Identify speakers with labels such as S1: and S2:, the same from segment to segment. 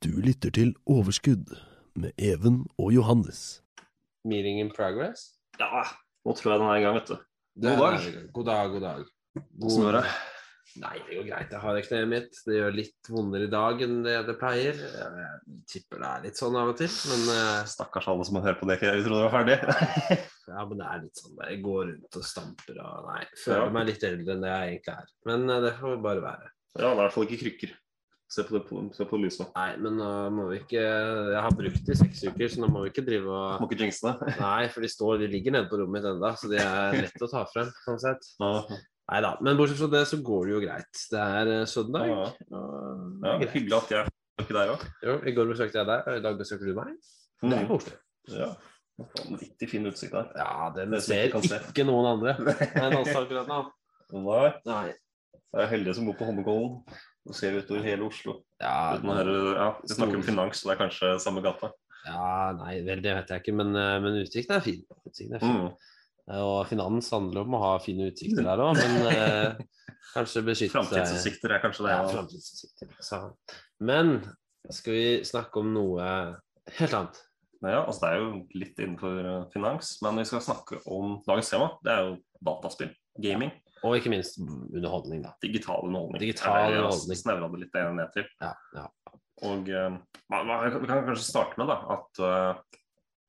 S1: Du lytter til Overskudd med Even og Johannes.
S2: Meeting in progress?
S3: Ja, nå tror jeg den er i gang, vet du. God
S2: er-
S3: dag.
S2: God dag, god dag.
S3: Hvordan går det?
S2: Nei, det går greit. Jeg har kneet mitt. Det gjør litt vondere i dag enn det det pleier. Jeg tipper det er litt sånn av og til, men eh,
S3: Stakkars alle som har hørt på det vi trodde det var ferdig.
S2: Ja, men det er litt sånn. Jeg går rundt og stamper og Nei, føler
S3: Ja.
S2: meg litt eldre enn det jeg egentlig er. Men eh, det får bare være.
S3: ja, det er i hvert fall ikke krykker. Se på, det, se på lyset.
S2: Nei, men nå må vi ikke Jeg har brukt det i seks uker, så nå må vi ikke drive og
S3: Må ikke jinxe det.
S2: Nei, for de står De ligger nede på rommet mitt ennå, så de er lett å ta frem. sånn sett.
S3: Ja,
S2: Nei da. Men bortsett fra det, så går det jo greit. Det er eh, søndag.
S3: ja.
S2: ja. det
S3: ja
S2: er
S3: hyggelig at jeg besøker deg òg.
S2: Jo, I går besøkte jeg deg, og i dag besøker du meg. Det er koselig.
S3: Ja. Vanvittig fin utsikt der.
S2: Ja, den
S3: Det
S2: ser
S3: ikke se.
S2: ikke noen andre enn oss akkurat nå.
S3: Nei,
S2: Nei.
S3: jeg er heldig som bor på Holmenkollen og ser utover hele Oslo.
S2: Ja,
S3: Uten høre- ja, vi snakker om finans, så det er kanskje samme gata.
S2: ja, nei, vel, det vet jeg ikke, men, eh, men utsikten er fin. Utsikten er fin.
S3: Mm.
S2: Og finans handler om å ha fine utsikter der òg, men eh, kanskje beskytte
S3: Framtidsutsikter er kanskje det.
S2: Ja,
S3: Ja.
S2: Så. Men skal vi snakke om noe helt annet?
S3: Ja, altså Det er jo litt innenfor eh, finans, men vi skal snakke om dagens tema. Det er jo dataspill. Gaming.
S2: Og ikke minst underholdning, da.
S3: Digital underholdning.
S2: Digital
S3: er jeg
S2: underholdning.
S3: Snevra det litt ned til.
S2: Ja, ja.
S3: Og uh, hva- Vi kan kanskje starte med da, at uh,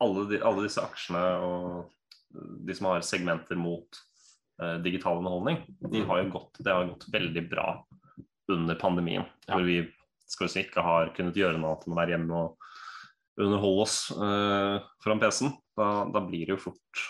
S3: alle, de, alle disse aksjene og de som har segmenter mot uh, digital underholdning, de har jo gått, det har gått veldig bra under pandemien.
S2: Ja.
S3: Hvor vi skal si, ikke har kunnet gjøre noe annet enn å være hjemme og underholde oss uh, foran PC-en. Da, da blir det jo fort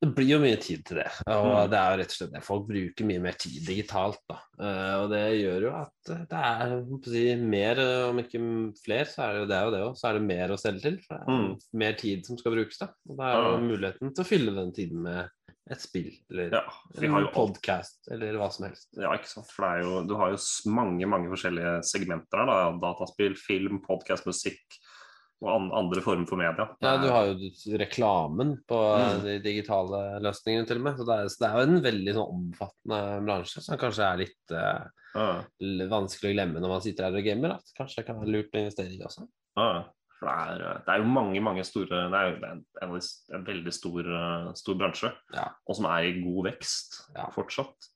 S2: Det blir jo mye tid til det. Og
S3: Mm.
S2: det er jo rett og slett det. Folk bruker mye mer tid digitalt. da. Eh, og det gjør jo at det er si, mer, om ikke flere, så er det jo det, og det også, så er det mer å selge til. For det er
S3: Mm.
S2: mer tid som skal brukes. da. Og da er jo muligheten til å fylle den tiden med et spill eller
S3: Ja,
S2: en podkast eller hva som helst.
S3: Ja, ikke sant. For det er jo, du har jo mange mange forskjellige segmenter her. da, Dataspill, film, podkast, musikk og andre former for media.
S2: Ja, du har jo reklamen på
S3: Mm.
S2: de digitale løsningene til og med. Så det er, så det er jo en veldig sånn omfattende bransje som kanskje er litt
S3: uh,
S2: uh. vanskelig å glemme når man sitter her og gamer. At kanskje det kan være lurt å investere i også.
S3: Uh. Det er, det er jo mange mange store Det er jo en, en, en veldig stor, eh, stor bransje,
S2: Ja.
S3: og som er i god vekst
S2: Ja.
S3: fortsatt.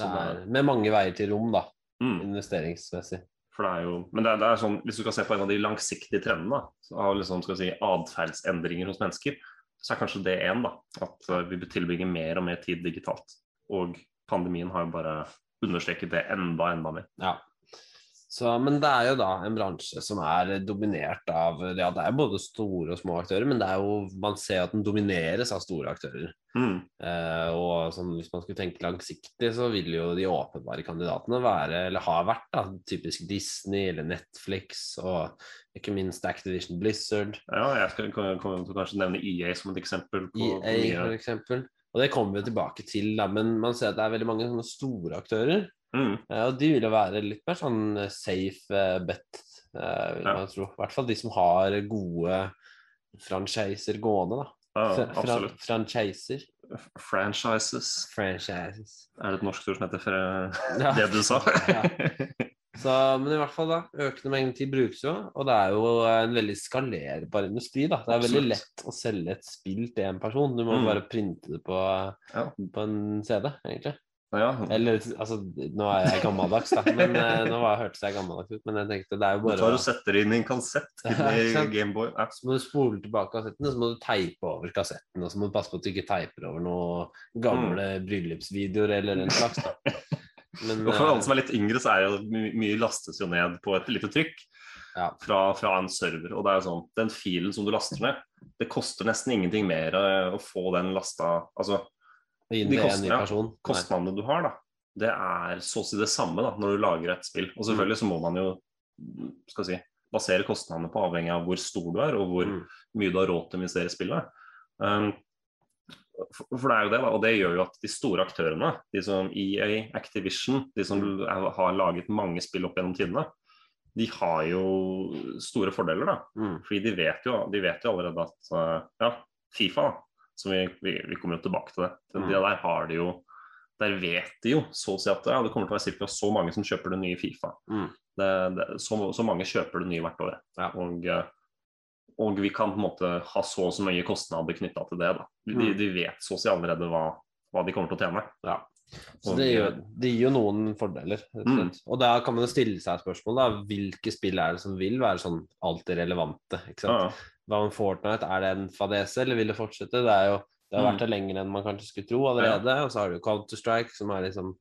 S2: Er, med mange veier til rom, da,
S3: mm,
S2: investeringsmessig.
S3: For det er jo, men det er, det er sånn, hvis du kan se på en av de langsiktige trendene av liksom, skal si, atferdsendringer hos mennesker, så er kanskje det én. At eh, vi tilbringer mer og mer tid digitalt. Og pandemien har jo bare understreket det enda, enda mer.
S2: Ja. Så, men det er jo da en bransje som er dominert av Ja, det er både store og små aktører, men det er jo, man ser at den domineres av store aktører.
S3: Mm.
S2: Eh, og sånn, hvis man skulle tenke langsiktig, så vil jo de åpenbare kandidatene være, eller har vært, da, typisk Disney eller Netflix og ikke minst Activision Blizzard.
S3: Ja, jeg skal kom til å kanskje nevne EA som et eksempel. på
S2: EA for eksempel. Og det kommer vi tilbake til, da, men man ser at det er veldig mange sånne store aktører.
S3: Mm.
S2: eh, Og de vil jo være litt mer sånn eh, safe eh, bet, vil
S3: Ja.
S2: man tro. I hvert fall de som har gode franchiser gående, da.
S3: ja,
S2: Fra- fra- franchiser.
S3: Franchises.
S2: Franchises.
S3: Er det et norsk ord som heter fra
S2: Ja.
S3: det du sa?
S2: Ja. Så, men i hvert fall da, økende mengde tid brukes jo, og det er jo en veldig skalerbar industri. da. Det er veldig lett å selge et spill til en person. Du må
S3: Mm.
S2: bare printe det på,
S3: Ja.
S2: på en CD, egentlig.
S3: Ja.
S2: Eller altså, nå er jeg gammeldags, da. Men eh, nå var, hørtes jeg gammeldags ut. Men jeg tenkte det er jo bare
S3: Du
S2: tar
S3: og setter inn en kassett inni? Gameboy. Ja.
S2: Så må du spole tilbake kassetten, og så må du teipe over kassetten. Og så må du passe på at du ikke teiper over noen gamle
S3: Mm.
S2: bryllupsvideoer eller den slags. Da. Men,
S3: Og for alle
S2: eh,
S3: som er litt yngre, så er jo my mye lastes jo ned på et lite trykk
S2: Ja.
S3: fra, fra en server. Og det er jo sånn, den filen som du laster ned, det koster nesten ingenting mer eh, å få den lasta Altså de.
S2: Nei.
S3: kostnadene du har, da. det er så å si det samme da, når du lager et spill. Og selvfølgelig så må man jo skal si, basere kostnadene på avhengig av hvor stor du er, og hvor
S2: Mm.
S3: mye du har råd til å investere i spillet. Um, for, for det er jo det, da, og det gjør jo at de store aktørene, de som EA, Activision, de som er, har laget mange spill opp gjennom tidene, de har jo store fordeler, da.
S2: Mm.
S3: Fordi de vet jo, de vet jo allerede at uh, ja, Fifa, da, som vi, vi, vi kommer jo tilbake til det,
S2: Den
S3: tida der har de jo Der vet de jo så å si at ja, det kommer til å være ca. så mange som kjøper det nye Fifa.
S2: Mm.
S3: Det, det, så, så mange kjøper det nye hvert år.
S2: Ja.
S3: Og, og vi kan på en måte ha så og så mye kostnader knytta til det. De,
S2: Mm.
S3: de vet så å si allerede hva, hva de kommer til å tjene.
S2: Ja. Så
S3: Og,
S2: det gir,
S3: jo,
S2: det gir jo noen fordeler.
S3: Mm.
S2: Og da kan man jo stille seg spørsmål, da. Hvilke spill er det som vil være sånn alltid relevante? Ikke sant?
S3: Ja,
S2: Hva med Fortnite? Er det en fadese, eller vil det fortsette? Det, er jo, det har
S3: Mm.
S2: vært det lenger enn man kanskje skulle tro allerede. Og så har du Counter-Strike, som er liksom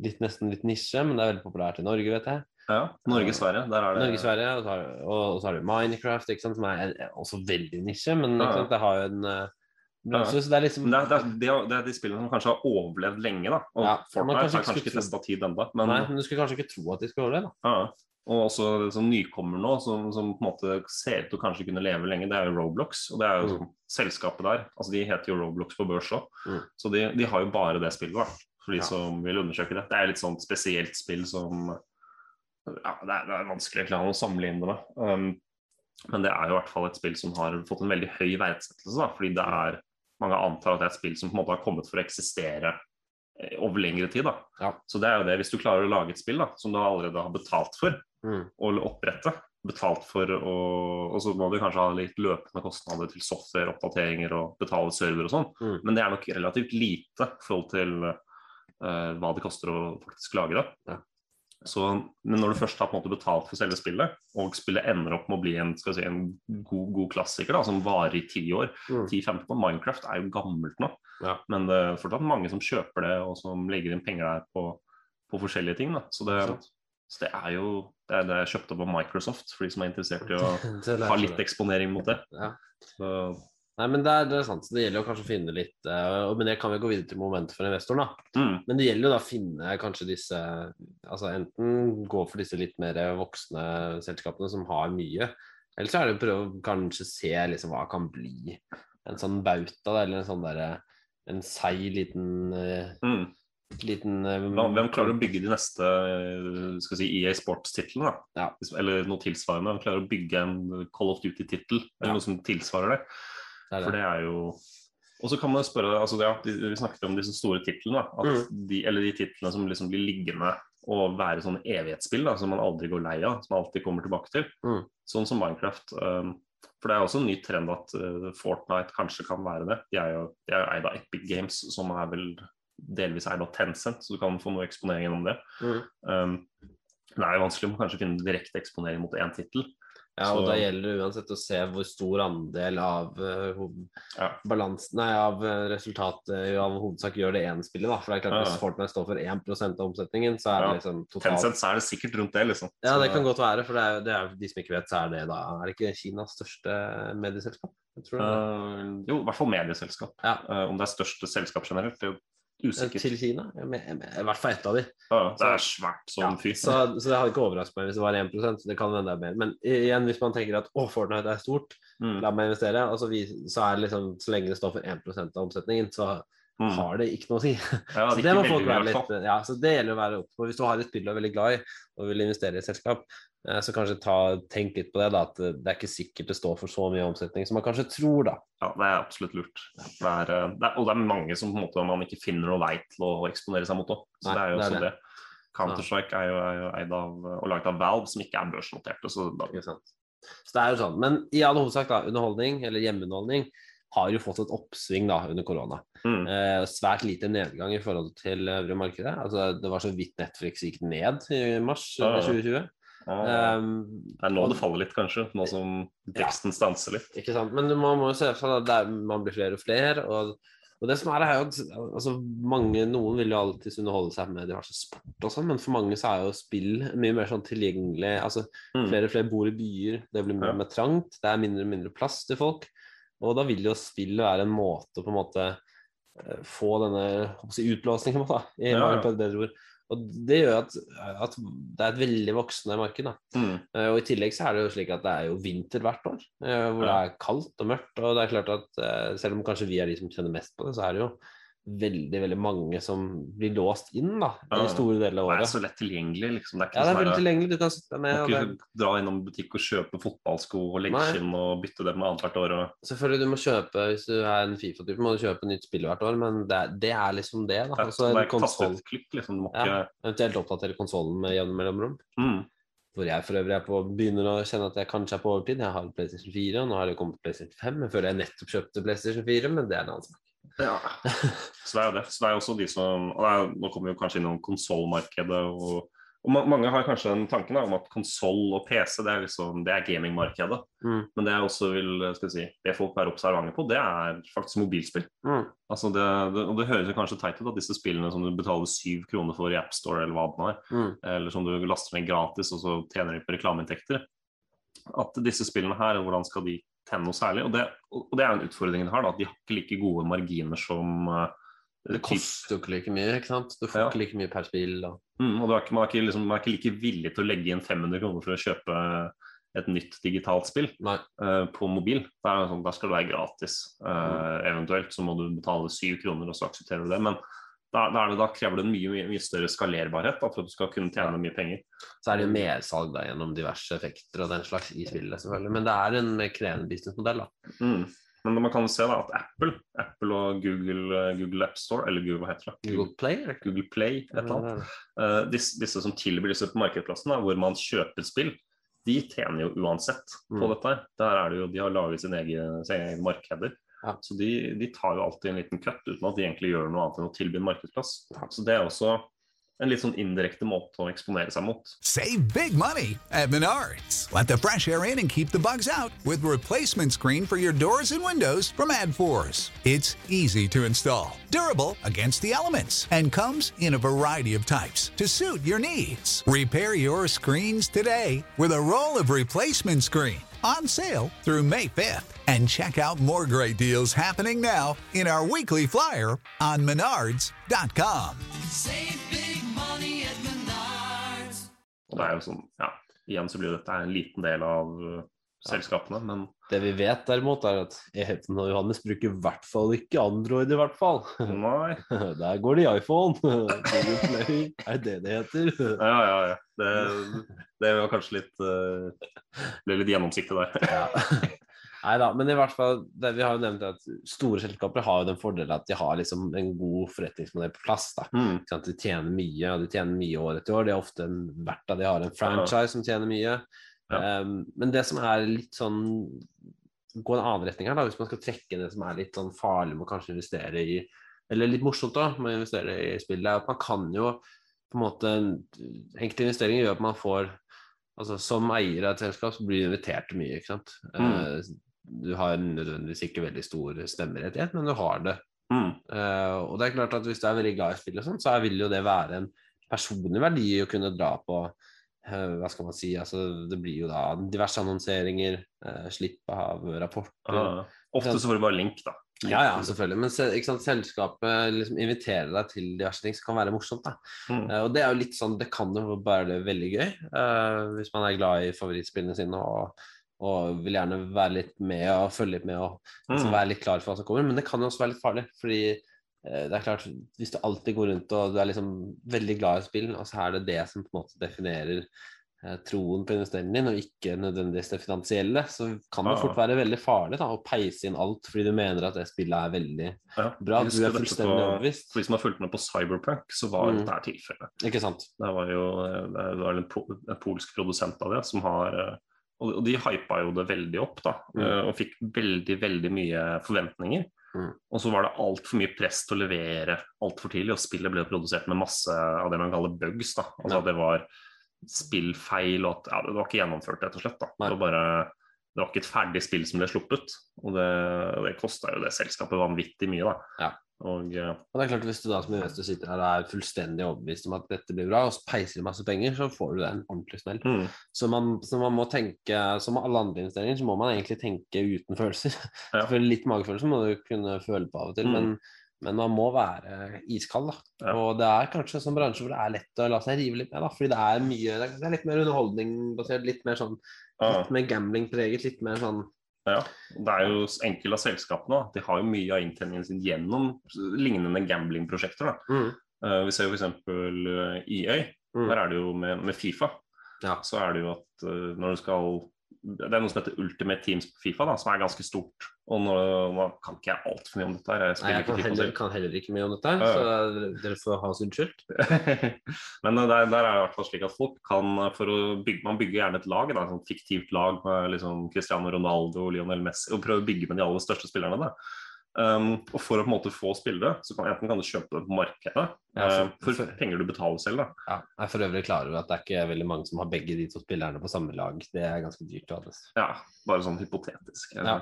S2: litt, nesten litt nisje, men det er veldig populært i Norge, vet jeg.
S3: ja. Norge-Sverige, der er det
S2: Norge, Sverige, og så har, og, og så har du Minecraft, sant? som er er også veldig nisje, men sant? det har jo en ja. bransje, det er liksom
S3: det, er, det, er, det, er, de spillene som kanskje har overlevd lenge. da Og
S2: Ja,
S3: Fortnite
S2: kanskje
S3: har kanskje ikke testa tid ennå. Men,
S2: Nei, men du skulle kanskje ikke tro at de skulle overleve, da.
S3: ja. Og også som nykommer nå, som, som på en måte ser ut til å kanskje kunne leve lenge, det er jo Roblox. Og det er jo
S2: Mm.
S3: sånn, selskapet der. altså De heter jo Roblox på børs òg.
S2: Mm.
S3: Så de, de har jo bare det spillet, da. For de
S2: Ja.
S3: som vil undersøke det. Det er litt sånn spesielt spill som ja, det, er, det er vanskelig å sammenligne det med. Um, men det er jo i hvert fall et spill som har fått en veldig høy verdsettelse. Da, fordi det er mange antar at det er et spill som på en måte har kommet for å eksistere eh, over lengre tid. Da.
S2: Ja.
S3: Så det er jo det, hvis du klarer å lage et spill da, som du allerede har betalt for
S2: Mm.
S3: å opprette, betalt for å Og så må du kanskje ha litt løpende kostnader til software, oppdateringer og betale server og sånn,
S2: Mm.
S3: men det er nok relativt lite i forhold til uh, hva det koster å faktisk lage det.
S2: Ja.
S3: Så, men når du først har på en måte betalt for selve spillet, og spillet ender opp med å bli en, si, en god, god klassiker da, som varer i ti år
S2: Mm.
S3: 10-15 år Minecraft er jo gammelt nå,
S2: Ja.
S3: men det er fortsatt mange som kjøper det, og som legger inn penger der på, på forskjellige ting. Da. Så, det. Så det er jo det er, det er kjøpt opp av Microsoft, for de som er interessert i å ha litt eksponering mot det.
S2: Ja. Nei, men det er, det er sant. Det gjelder jo kanskje å finne litt uh, Men det kan vi gå videre til momentet for investoren, da.
S3: mm,
S2: Men det gjelder jo da å finne kanskje disse Altså enten gå for disse litt mer voksne selskapene som har mye, eller så er det å prøve å kanskje se liksom hva kan bli en sånn bauta, eller en sånn derre en seig liten uh,
S3: mm.
S2: Liten eh,
S3: Hvem, hvem klarer å bygge de neste eh, skal si, EA Sports-titlene?
S2: Ja.
S3: Eller noe tilsvarende. Hvem klarer å bygge en Call of Duty-tittel, eller
S2: Ja.
S3: noe som tilsvarer det?
S2: det er
S3: For
S2: det.
S3: det er jo Og så kan man spørre altså ja, Vi snakket om disse store titlene. At
S2: Mm.
S3: de, eller de titlene som liksom blir liggende og være sånne evighetsspill da, som man aldri går lei av, som man alltid kommer tilbake til.
S2: Mm.
S3: Sånn som Minecraft. Um, for det er også en ny trend at uh, Fortnite kanskje kan være det. De er jo, de er jo eid av Epic Games, som er vel delvis er da Tencent, så du kan få noe eksponering gjennom det.
S2: Mm.
S3: Um, det er jo vanskelig å kanskje finne direkte eksponering mot én tittel.
S2: Ja, og
S3: så-
S2: da gjelder det uansett å se hvor stor andel av uh,
S3: Ja.
S2: balansen Nei, av eh, resultatet av hovedsak gjør det ene spillet, da. For det er klart
S3: Ja.
S2: hvis Fortnite står for 1% av omsetningen, så er det liksom totalt
S3: Tencent så er det sikkert rundt det, liksom.
S2: Ja, det kan godt være, for det er, det er de som ikke vet, så er det da Er det ikke Kinas største medieselskap? Jeg tror det.
S3: Uh, jo, i hvert fall medieselskap.
S2: Ja.
S3: Uh, om det er største selskap generelt, det usikkert.
S2: Til Kina? I hvert fall ett av de.
S3: Ja, det er svært
S2: Ja,
S3: fyr.
S2: så, så det hadde ikke overrasket meg hvis det var 1 så det kan hende det er mer. Men igjen, hvis man tenker at å, Fortnite er stort,
S3: Mm,
S2: la meg investere, og så, vis, så er det liksom Så lenge det står for 1 av omsetningen, så
S3: mm.
S2: har det ikke noe å si.
S3: Ja,
S2: Så
S3: det
S2: det
S3: er
S2: må folk være litt Ja, så det gjelder å være oppe på. Hvis du har et spill du er veldig glad i, og vil investere i et selskap, så kanskje ta, tenk litt på det, da. At det er ikke sikkert det står for så mye omsetning som man kanskje tror, da.
S3: Ja, det er absolutt lurt. Det er, uh, det er, og det er mange som på en måte man ikke finner noe vei til å eksponere seg mot òg. Så
S2: Nei,
S3: det er jo også
S2: det.
S3: det. Counter-Strike er er jo eid av og laget av Valve, som ikke er børsnoterte. Så?
S2: Så det er jo sånn. Men i all hovedsak, da, underholdning, eller hjemmeunderholdning, har jo fått et oppsving da under korona.
S3: mm,
S2: Eh, svært lite nedgang i forhold til øvrige markedet. Altså, det var så vidt Netflix gikk ned i mars
S3: Ja, ja.
S2: 2020.
S3: ja,
S2: Um,
S3: det er nå det faller litt, kanskje. Nå som teksten stanser litt.
S2: Ikke sant? Men man må jo se for seg at man blir flere og flere. Og, og det som er, er at altså, mange, Noen vil jo alltid underholde seg med diverse sport og sånn, men for mange så er jo spill mye mer sånn tilgjengelig. altså
S3: Mm.
S2: Flere og flere bor i byer, det blir mer
S3: Ja.
S2: mer trangt, det er mindre og mindre plass til folk. Og da vil jo spill være en måte å på en måte eh, få denne si, utblåsningen på, da, i
S3: Ja, ja.
S2: på et bedre ord. Og det gjør at, at det er et veldig voksende marked.
S3: Mm.
S2: Uh, Og i tillegg så er det jo slik at det er jo vinter hvert år, uh, hvor det er kaldt og mørkt. Og det er klart at uh, selv om kanskje vi er de som kjenner mest på det, så er det jo veldig, veldig mange som blir låst inn da,
S3: Ja.
S2: i store deler av året.
S3: Det er så lett tilgjengelig. liksom. Det er ikke
S2: Ja, det er
S3: sånn
S2: veldig tilgjengelig. Du kan sitte deg
S3: Du må
S2: det
S3: ikke dra innom butikk og kjøpe fotballsko og leggskinn og bytte dem annethvert år. Og...
S2: Selvfølgelig, du må kjøpe, hvis du er en Fifa-type, må du kjøpe nytt spill hvert år, men det, er- det er liksom det. da.
S3: Det er,
S2: Altså,
S3: det
S2: en
S3: er ikke
S2: konsol,
S3: klikk, liksom. Du må
S2: Ja. eventuelt oppdatere konsollen med jevne mellomrom.
S3: mm.
S2: Hvor jeg for øvrig er på, begynner å kjenne at jeg kanskje er på overtid. Jeg har PlayStation 4, og nå har det kommet PlayStation 5. Jeg føler jeg nettopp kjøpte PlayStation 4, men det er en annen sak.
S3: Ja. Så det er jo det. Så det er også de som og det er, Nå kommer vi jo kanskje innom konsollmarkedet. Og, og ma- mange har kanskje den tanken da, om at konsoll og PC det er, liksom, det er gamingmarkedet.
S2: Mm.
S3: Men det jeg også vil skal jeg si, be folk være observante på, det er faktisk mobilspill.
S2: Mm.
S3: Altså det, det, og det høres jo kanskje teit ut at disse spillene som du betaler syv kroner for i AppStore eller hva det nå er,
S2: Mm.
S3: eller som du laster ned gratis og så tjener de på reklameinntekter. At disse spillene her, hvordan skal de tjene noe særlig? Og det, og det er jo en utfordring de har, da, at de har ikke like gode marginer som uh,
S2: Det koster jo ikke like mye, ikke sant? Du får
S3: Ja.
S2: ikke like mye per spill. Og...
S3: Mm, og du er ikke, man, er ikke, liksom, man er ikke like villig til å legge inn 500 kroner for å kjøpe et nytt digitalt spill eh, på mobil. Da, er sånn, der, skal det være gratis. Eh, eventuelt så må du betale syv kroner, og så aksepterer du det. Men da, da, er det, da krever det en mye, mye, mye større skalerbarhet da, for at du skal kunne tjene mye penger.
S2: Så er det mersalg da, gjennom diverse effekter og den slags i spillet, selvfølgelig. Men det er en krevende businessmodell, da.
S3: Mm. Men man kan se da at Apple, Apple og Google, eh, Google AppStore, eller Google, hva heter det?
S2: Google Play, eller?
S3: Google Play, et eller annet. Uh, disse, disse som tilbyr disse på markedsplassen, da, hvor man kjøper spill, de tjener jo uansett på
S2: Mm.
S3: dette. Der er det jo, De har laget sine egne, sine egne markeder.
S2: Ja.
S3: Så de, de tar jo alltid en liten cut uten at de egentlig gjør noe annet enn å tilby en markedsplass. Så det er også en litt sånn indirekte måte å eksponere seg mot.
S4: Save big money at Menards. Let the fresh air in and keep the bugs out with replacement screen for your doors and windows from AdForce. It's easy to install, durable against the elements, and comes in a variety of types to suit your needs. Repair your screens today with a roll of replacement screen on sale through May 5th. And check out more great deals happening now in our weekly flyer on menards.com.
S5: Save big money at Menards.
S3: Og det er jo sånn, ja, Igjen så blir dette en liten del av selskapene, men
S2: Det vi vet derimot, er at Even og Johannes bruker i hvert fall ikke Android, i hvert fall.
S3: nei.
S2: Der går det i iPhone. Google Play, er det det heter?
S3: Ja, ja, ja. Det, det var kanskje litt uh, Ble litt gjennomsiktig der.
S2: Ja. Nei da, men i hvert fall, det, vi har jo nevnt at store selskaper har jo den fordelen at de har liksom en god forretningsmodell på plass. da.
S3: Mm.
S2: De tjener mye, og de tjener mye år etter år. Det er ofte en av de har en franchise som tjener mye.
S3: Ja.
S2: Um, men det som er litt sånn Gå en annen retning her, da, hvis man skal trekke det som er litt sånn farlig med å kanskje investere i Eller litt morsomt da, med å investere i spillet er at man kan jo på en måte Enkelte investeringer gjør at man får Altså Som eier av et selskap så blir du invitert til mye, ikke sant.
S3: Mm.
S2: Eh, du har nødvendigvis ikke veldig stor stemmerettighet, men du har det.
S3: Mm.
S2: Uh, og det er klart at hvis du er veldig glad i spill, og sånt, så vil jo det være en personlig verdi å kunne dra på hva skal man si, altså Det blir jo da diverse annonseringer, uh, slipp av rapporter.
S3: Ja. Ofte så får du bare link, da.
S2: Ja, ja, selvfølgelig. Men sant, selskapet liksom inviterer deg til diverse ting som kan være morsomt.
S3: Mm.
S2: Uh, og det er jo litt sånn, det kan jo være veldig gøy uh, hvis man er glad i favorittspillene sine og, og vil gjerne være litt med og følge litt med og liksom være litt klar for hva som kommer. Men det kan jo også være litt farlig, fordi eh, det er klart, hvis du alltid går rundt og du er liksom veldig glad i spill, og så er det det som på en måte definerer eh, troen på investeringen din, og ikke nødvendigvis det finansielle, så kan det fort være veldig farlig da, å peise inn alt fordi du mener at det spillet er veldig
S3: Ja.
S2: bra. Du er fullstendig overbevist.
S3: For de som har fulgt med på Cyberpunk, så var
S2: Mm.
S3: dette tilfellet.
S2: Ikke sant?
S3: Det var jo det var en, po en polsk produsent av det som har eh, Og de hypa jo det veldig opp, da.
S2: Mm.
S3: eh, Og fikk veldig, veldig mye forventninger.
S2: Mm.
S3: Og så var det altfor mye press til å levere altfor tidlig, og spillet ble produsert med masse av det man kaller bugs. da. Altså
S2: Ja.
S3: det var spillfeil, og at ja, det var ikke gjennomført, rett og slett. da. Det var bare det var ikke et ferdig spill som ble sluppet, og det, det kosta jo det selskapet vanvittig mye. da.
S2: Ja.
S3: Og eh,
S2: Og det er klart Hvis du da som investor sitter her og er fullstendig overbevist om at dette blir bra, og så peiser de masse penger, så får du deg en ordentlig smell.
S3: mm,
S2: Så man, så man må tenke, som alle andre investeringer, så må man egentlig tenke uten følelser.
S3: Ja.
S2: Selvfølgelig litt magefølelse må du kunne føle på av og til,
S3: Mm.
S2: men Men man må være iskald, da.
S3: Ja.
S2: Og det er kanskje en sånn bransje hvor det er lett å la seg rive litt med, da. Fordi det er mye Det er litt mer underholdningbasert, litt mer sånn Litt mer gambling-preget, litt mer sånn
S3: Ja, det er jo enkelte av selskapene. De har jo mye av inntjeningen sin gjennom lignende gamblingprosjekter.
S2: mm.
S3: Uh, vi ser jo f.eks. IØY.
S2: Mm.
S3: Der er det jo med, med Fifa.
S2: Ja.
S3: Så er det jo at uh, når du skal Det er noe som heter Ultimate Teams på Fifa, da, som er ganske stort. Og nå, nå kan ikke jeg altfor mye om dette. Jeg
S2: Nei, jeg kan
S3: Fifa
S2: heller, kan heller ikke mye om dette,
S3: Ja,
S2: så dere- dere får ha oss unnskyldt.
S3: Men eh, der, der er det i hvert fall slik at folk kan eh, for å bygge, Man bygger gjerne et lag, da, et sånt fiktivt lag med liksom Cristiano Ronaldo og Lionel Messi, og prøver å bygge med de aller største spillerne. Da. Um, og for å på en måte få spillere, så kan enten kan du kjøpe det på markedet
S2: Ja,
S3: eh,
S2: for-
S3: for
S2: for-
S3: penger du betaler selv. da.
S2: Ja, jeg er for øvrig klar over at det er ikke veldig mange som har begge de to spillerne på samme lag. Det er ganske dyrt. Alles.
S3: Ja, bare sånn hypotetisk. eh.
S2: Ja.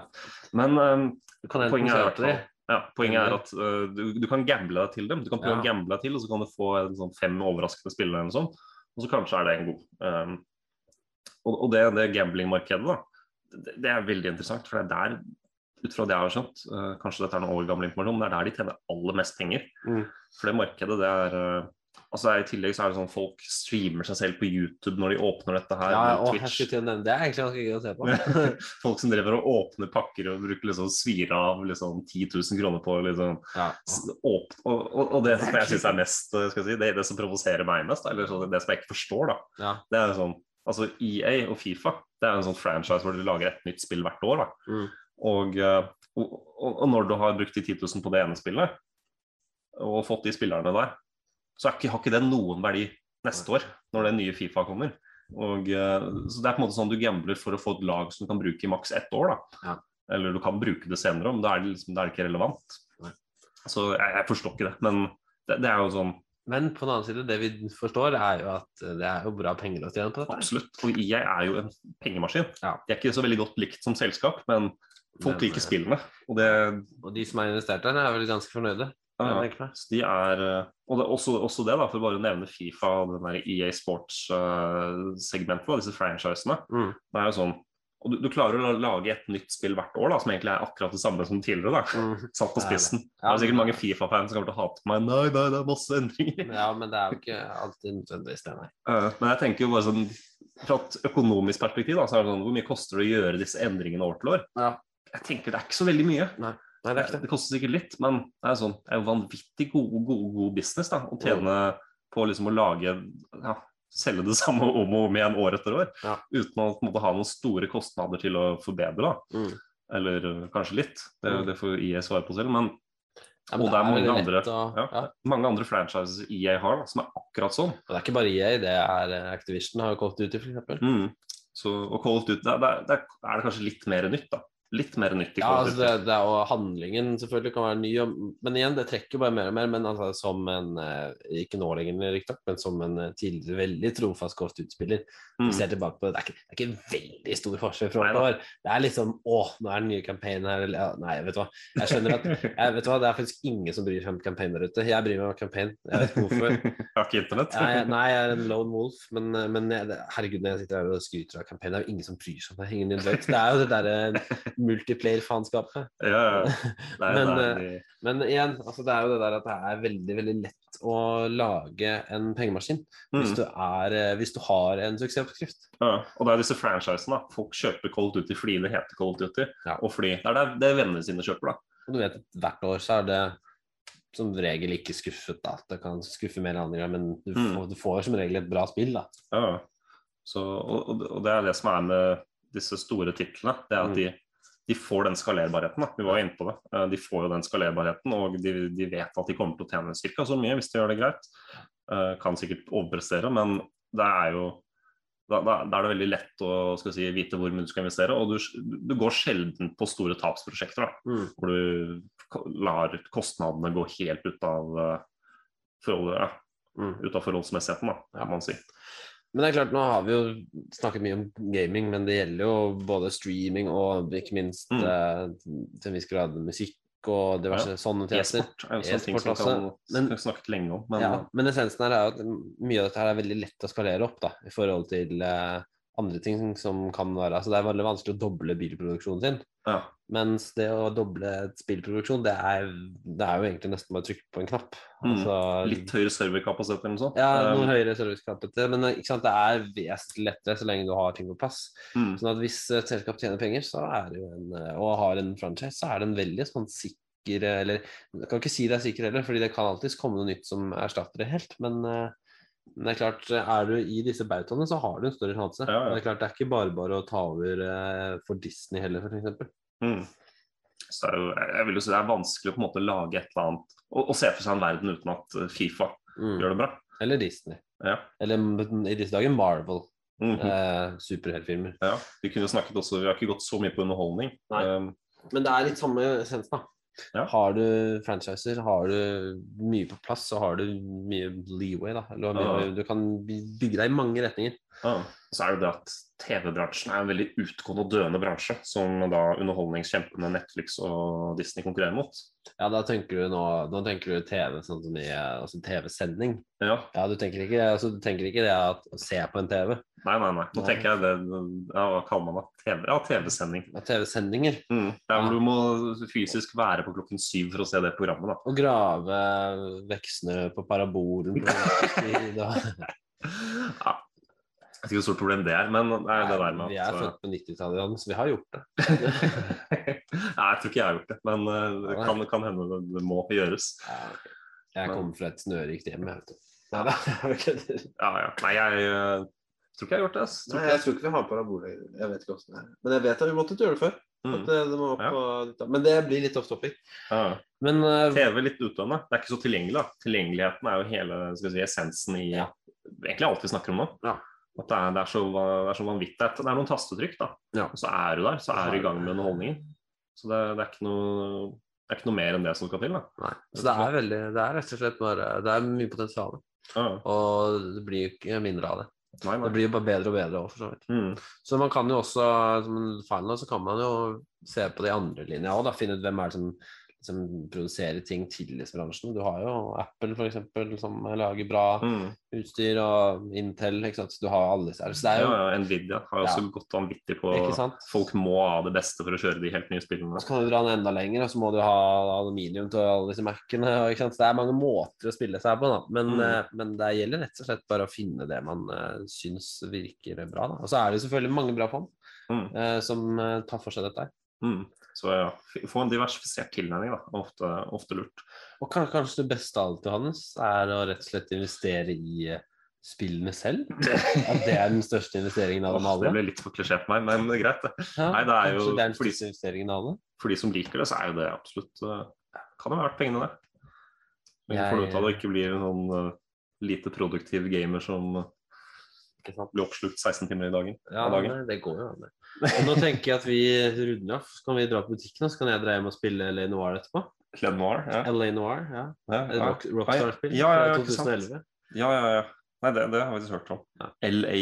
S3: Men um, poenget er, fall- ja, poenget er at uh, du, du kan gamble deg til dem. Du kan prøve å gamble deg til, og så kan du få en sånn fem overraskende spillere eller noe sånt. Og så kanskje er det en god. Um, og, og det, det gamblingmarkedet, da, det, det er veldig interessant. For det er der, ut fra det jeg har skjønt, uh, kanskje dette er noen år gammel informasjon, det er der de tjener aller mest penger.
S2: Mm.
S3: For det markedet, det er uh, Altså I tillegg så er det sånn folk streamer seg selv på YouTube når de åpner dette her.
S2: Ja, og
S3: Twitch.
S2: å nevne det. er egentlig ganske gøy å se på.
S3: Folk som driver og åpner pakker og bruker liksom svir av liksom 10 000 kroner på liksom
S2: Ja.
S3: og, og, og det som jeg syns er mest eh, si, det, det som provoserer meg mest, eller så, det som jeg ikke forstår, da,
S2: Ja.
S3: det er sånn Altså EA og Fifa det er en sånn franchise hvor de lager et nytt spill hvert år. da
S2: Mm.
S3: Og, eh, og, og, og når du har brukt de 10 000 på det ene spillet, og fått de spillerne der, så ikke, har ikke det noen verdi neste år, når den nye Fifa kommer. Og, eh, så Det er på en måte sånn du gambler for å få et lag som du kan bruke i maks ett år.
S2: Ja.
S3: Eller du kan bruke det senere, men da er det, liksom, da er det ikke relevant.
S2: Nei.
S3: Så jeg, jeg forstår ikke det. Men det, det er jo sånn
S2: Men på den annen side, det vi forstår, er jo at det er jo bra penger å tjene på dette.
S3: absolutt. Og jeg er jo en pengemaskin.
S2: Ja.
S3: De er ikke så veldig godt likt som selskap, men folk liker
S2: eh,
S3: spillene. Og det,
S2: Og de som er investert der, er vel ganske fornøyde.
S3: Ja, de er eh, Og det, også, også det, da, for bare å nevne Fifa og den der EA Sports-segmentet, disse franchisene.
S2: Mm.
S3: Det er jo sånn Og du, du klarer å lage et nytt spill hvert år da, som egentlig er akkurat det samme som tidligere. da,
S2: Mm.
S3: Satt på
S2: er det.
S3: spissen. Det er sikkert mange Fifa-fans som kommer til å hate meg. Nei, nei, det er masse endringer.
S2: Ja, men det er jo ikke alltid nødvendigvis det, nei.
S3: Uh, Men jeg tenker jo bare sånn fra et økonomisk perspektiv, da, så er det sånn Hvor mye koster det å gjøre disse endringene år til år?
S2: Ja.
S3: Jeg tenker det er ikke så veldig mye.
S2: Nei, det er ikke
S3: Det
S2: det.
S3: koster sikkert litt, men det er, sånn, det er jo vanvittig god, god, god business da, å tjene på liksom å lage ja, Selge det samme om og om igjen år etter år.
S2: Ja.
S3: Uten å måte, ha noen store kostnader til å forbedre.
S2: Mm.
S3: Eller øh, kanskje litt. Det,
S2: Mm.
S3: det får IA svare på selv. Men,
S2: Ja, men
S3: og det er mange andre,
S2: å-
S3: mange andre franchises IA har da, som er akkurat sånn.
S2: Og det er ikke bare IA, det er eh, Activision har jo Call ut Duty, for eksempel.
S3: Mm. Så, og Colt Duty, der, der, der er det kanskje litt mer nytt, da. Litt mer nyttig.
S2: Ja, altså det, det er, og handlingen selvfølgelig kan være ny, og, men igjen, det trekker bare mer og mer. Men altså, som en eh, Ikke nå lenger, riktignok, men som en eh, tidligere veldig trofast Duty-spiller.
S3: Mm.
S2: Ser tilbake på det, det er ikke, det er ikke veldig stor forskjell fra år
S3: Nei
S2: til Det er liksom Å, nå er det nye campaign her, eller ja, Nei, vet du hva. Jeg skjønner at jeg, vet du hva, Det er faktisk ingen som bryr seg om campaign der ute. Jeg bryr meg om campaign. Jeg vet ikke hvorfor.
S3: Jeg har ikke internett.
S2: Jeg, nei, jeg er en lone wolf, men, men jeg, herregud, når jeg sitter her og skryter av campaign, det er jo ingen som bryr seg om det. Ingen vet. Det er jo det derre multiplayer-faenskapet.
S3: Ja, ja.
S2: Men,
S3: nei,
S2: eh, Men igjen, altså det er jo det der at det er veldig veldig lett å lage en pengemaskin hvis,
S3: Mm.
S2: du er, eh, hvis du har en suksessoppskrift.
S3: Ja, og det er disse franchisene. da. Folk kjøper Cold Duty fordi det heter Cold Duty.
S2: Ja.
S3: Og fordi det er det, det vennene sine kjøper, da.
S2: Og du vet at hvert år så er det som regel ikke skuffet, da. Det kan skuffe mer andre ganger, men du
S3: Mm.
S2: får, du får som regel et bra spill, da.
S3: Ja. Så, og, og- og det er det som er med disse store titlene. Det er at
S2: Mm.
S3: de, de får den skalerbarheten. Da. Vi var inne på det. Eh, De får jo den skalerbarheten, og de, de vet at de kommer til å tjene ca. så mye hvis de gjør det greit. Eh, Kan sikkert overprestere, men det er jo da, da, da er det veldig lett å si, vite hvor mye du skal investere. Og du, du går sjelden på store tapsprosjekter.
S2: Mm.
S3: hvor du lar kostnadene gå helt ut av eh, forhold, ja,
S2: Mm.
S3: ut av forholdsmessigheten, da, kan man si.
S2: Men det er klart, nå har vi jo snakket mye om gaming, men det gjelder jo både streaming og ikke minst
S3: Mm.
S2: eh, til en viss grad musikk og diverse sånne tjenester.
S3: E-sport kan
S2: også, men-
S3: snakket lenge om. Men
S2: ja, men essensen her er jo at mye av dette her er veldig lett å skalere opp da, i forhold til eh, andre ting som kan være Altså det er veldig vanskelig å doble bilproduksjonen sin.
S3: Ja.
S2: Mens det å doble et spillproduksjon, det er, det er jo egentlig nesten bare å trykke på en knapp.
S3: Mm.
S2: Altså,
S3: Litt høyere serverkapasitet eller noe sånt.
S2: ja,
S3: Um,
S2: noe høyere serverkapasitet. men sant, det er vesentlig lettere så lenge du har ting på plass.
S3: mm.
S2: Sånn at hvis et selskap tjener penger, så er det jo en, og har en franchise, så er det en veldig sånn sikker Eller jeg kan ikke si det er sikker heller, fordi det kan alltids komme noe nytt som erstatter det helt. Men, eh, men det er klart, er du i disse bautaene, så har du en større sjanse.
S3: Ja, ja.
S2: Det er klart, det er ikke bare bare å ta over eh, for Disney heller, for eksempel.
S3: Mm. Så jo, jeg vil jo si det er vanskelig å på en måte lage et eller annet og, og se for seg en verden uten at eh, Fifa
S2: Mm.
S3: gjør det bra.
S2: Eller Disney.
S3: Ja.
S2: Eller i disse dager Marvel.
S3: Mhm.
S2: Eh, superheltfilmer.
S3: ja. Vi kunne snakket også, vi har ikke gått så mye på underholdning. Um,
S2: Men det er litt samme essens, da.
S3: Ja.
S2: Har du franchiser, har du mye på plass, så har du mye leeway, da. Eller,
S3: Ja.
S2: Du kan bygge deg i mange retninger.
S3: Ja. Så er det det at TV-bransjen er en veldig utgående og døende bransje, som da underholdningskjempene Netflix og Disney konkurrerer mot.
S2: Ja, da tenker du nå, nå tenker du TV sånn som i altså TV-sending.
S3: Ja.
S2: Ja, du tenker ikke, altså, du tenker ikke det at å se på en TV.
S3: Nei, nei, nei. Nå
S2: Nei.
S3: tenker jeg det ja, Hva kaller man det? TV, ja, TV-sending.
S2: Ja, TV-sendinger.
S3: Mm.
S2: Ja.
S3: hvor du må fysisk være på klokken syv for å se det programmet, da.
S2: Å grave veksene på parabolen på og-
S3: Ja. Jeg vet ikke hvor stort problem det er, men det er det der med
S2: Vi er født på 90-tallet, Jan, så vi har gjort det.
S3: Nei, jeg tror ikke jeg har gjort det, men eh, det kan, kan hende det, det må gjøres.
S2: Ja. Jeg
S3: Men-
S2: kommer fra et snørikt hjem, jeg vet du. Nei da.
S3: Ja, ja. Nei, jeg uh, tror ikke jeg har gjort det. ass. Tror
S2: Nei,
S3: ikke
S2: jeg tror ikke vi har parabol lenger. Jeg vet ikke hvordan det er. Men jeg vet at vi måtte gjøre det før.
S3: Mm.
S2: At det, det må opp
S3: Ja.
S2: på, men det blir litt off topic.
S3: Ja.
S2: Men uh,
S3: TV litt utdøende. Det er ikke så tilgjengelig. da. Tilgjengeligheten er jo hele skal si, essensen i
S2: Ja.
S3: egentlig alt vi snakker om nå. At det er, det, er så, det er så vanvittig. Det er- Det noen tastetrykk, da.
S2: Ja.
S3: Og så er du der. Så er du i gang med underholdningen. Så det, det, er ikke noe, det er ikke noe mer enn det som skal til. da.
S2: nei. Så det er veldig Det er rett og slett bare Det er mye potensial.
S3: Ja.
S2: Og det blir jo ikke mindre av det.
S3: Nei,
S2: Det blir jo bare bedre og bedre òg, for så vidt.
S3: Mm.
S2: Så man kan jo også, som en final, så kan man jo se på de andre linja òg, finne ut hvem er det som, som produserer ting til disse bransjen. Du har jo Apple, for eksempel, som lager bra
S3: Mm.
S2: utstyr, og Intel, ikke sant. Så du har alle disse her. Så det er jo
S3: Ja, ja, Nvidia har jo også
S2: Ja.
S3: gått vanvittig på? Folk må ha det beste for å kjøre de helt nye spillene.
S2: Så kan du dra den enda lenger, og så må du ha aluminium til alle disse Mac-ene. Så det er mange måter å spille seg på, da. Men,
S3: Mm.
S2: eh, men det gjelder rett og slett bare å finne det man uh, syns virker bra. Da. Og så er det selvfølgelig mange bra fond
S3: Mm.
S2: uh, som uh, tar for seg dette.
S3: Mm. Så ja, få en diversifisert tilnærming, da. Ofte, ofte lurt.
S2: Og kanskje det beste av alt, Johannes, er å rett og slett investere i eh, spillene selv? At det er den største investeringen av dem
S3: alle? det ble litt for klisjé for meg, men det greit, det.
S2: Ja,
S3: Nei, det er jo
S2: det er av alle?
S3: For de som liker det, så er jo det absolutt uh, Kan jo være verdt pengene, det. Men
S2: Jeg-
S3: får du ut av det ikke blir en sånn uh, lite produktiv gamer som blir oppslukt 16 timer i dagen.
S2: Ja,
S3: dagen.
S2: det, det går jo an. det. Og Nå tenker jeg at vi runder av. Så kan vi dra på butikken, og så kan jeg dra hjem og spille LA Noir etterpå.
S3: LA Noir, ja.
S2: LA Noir, ja.
S3: Ja, ja.
S2: Rock, Rockstar-spill
S3: Ja, ja, ja,
S2: fra
S3: ikke sant.
S2: 2011.
S3: ja, ja, ja. Nei, det, det har vi ikke hørt om.
S2: Ja.
S3: LA.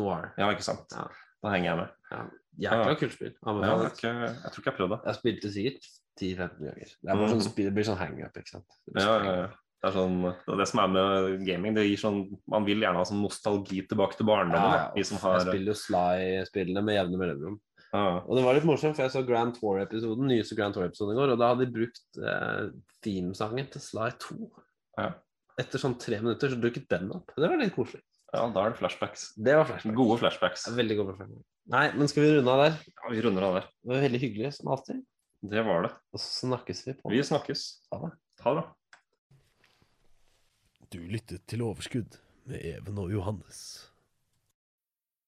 S2: Noir.
S3: Ja, ikke sant.
S2: Ja.
S3: Da henger jeg med.
S2: Jækla kult spill.
S3: Ja, jeg, jeg tror ikke jeg har prøvd det.
S2: Jeg spilte sikkert 10-15 ganger. Det bare sånn det blir sånn hang-up, ikke sant.
S3: Ja, ja, ja. Det er sånn, det, er det som er med gaming. det gir sånn, Man vil gjerne ha sånn nostalgi tilbake til barndommen.
S2: Ja, ja.
S3: De som
S2: Jeg spiller jo Sly-spillene med jevne mellomrom.
S3: ja.
S2: Og det var litt morsomt, for jeg så Grand Tour-episoden nyeste Grand Tour-episoden i går, og da hadde de brukt eh, themesangen til Sly 2.
S3: Ja.
S2: Etter sånn tre minutter så dukket den opp. Det var litt koselig.
S3: ja, da er det flashbacks.
S2: Det var flashbacks.
S3: Gode flashbacks.
S2: Veldig gode flashbacks. Nei, men skal vi runde av der?
S3: Ja, vi runder av der.
S2: Det var veldig hyggelig som alltid.
S3: Det var det.
S2: Og så snakkes vi på
S3: Vi snakkes.
S2: Ha det.
S3: Ha det.
S1: Du lyttet til Overskudd med Even og Johannes.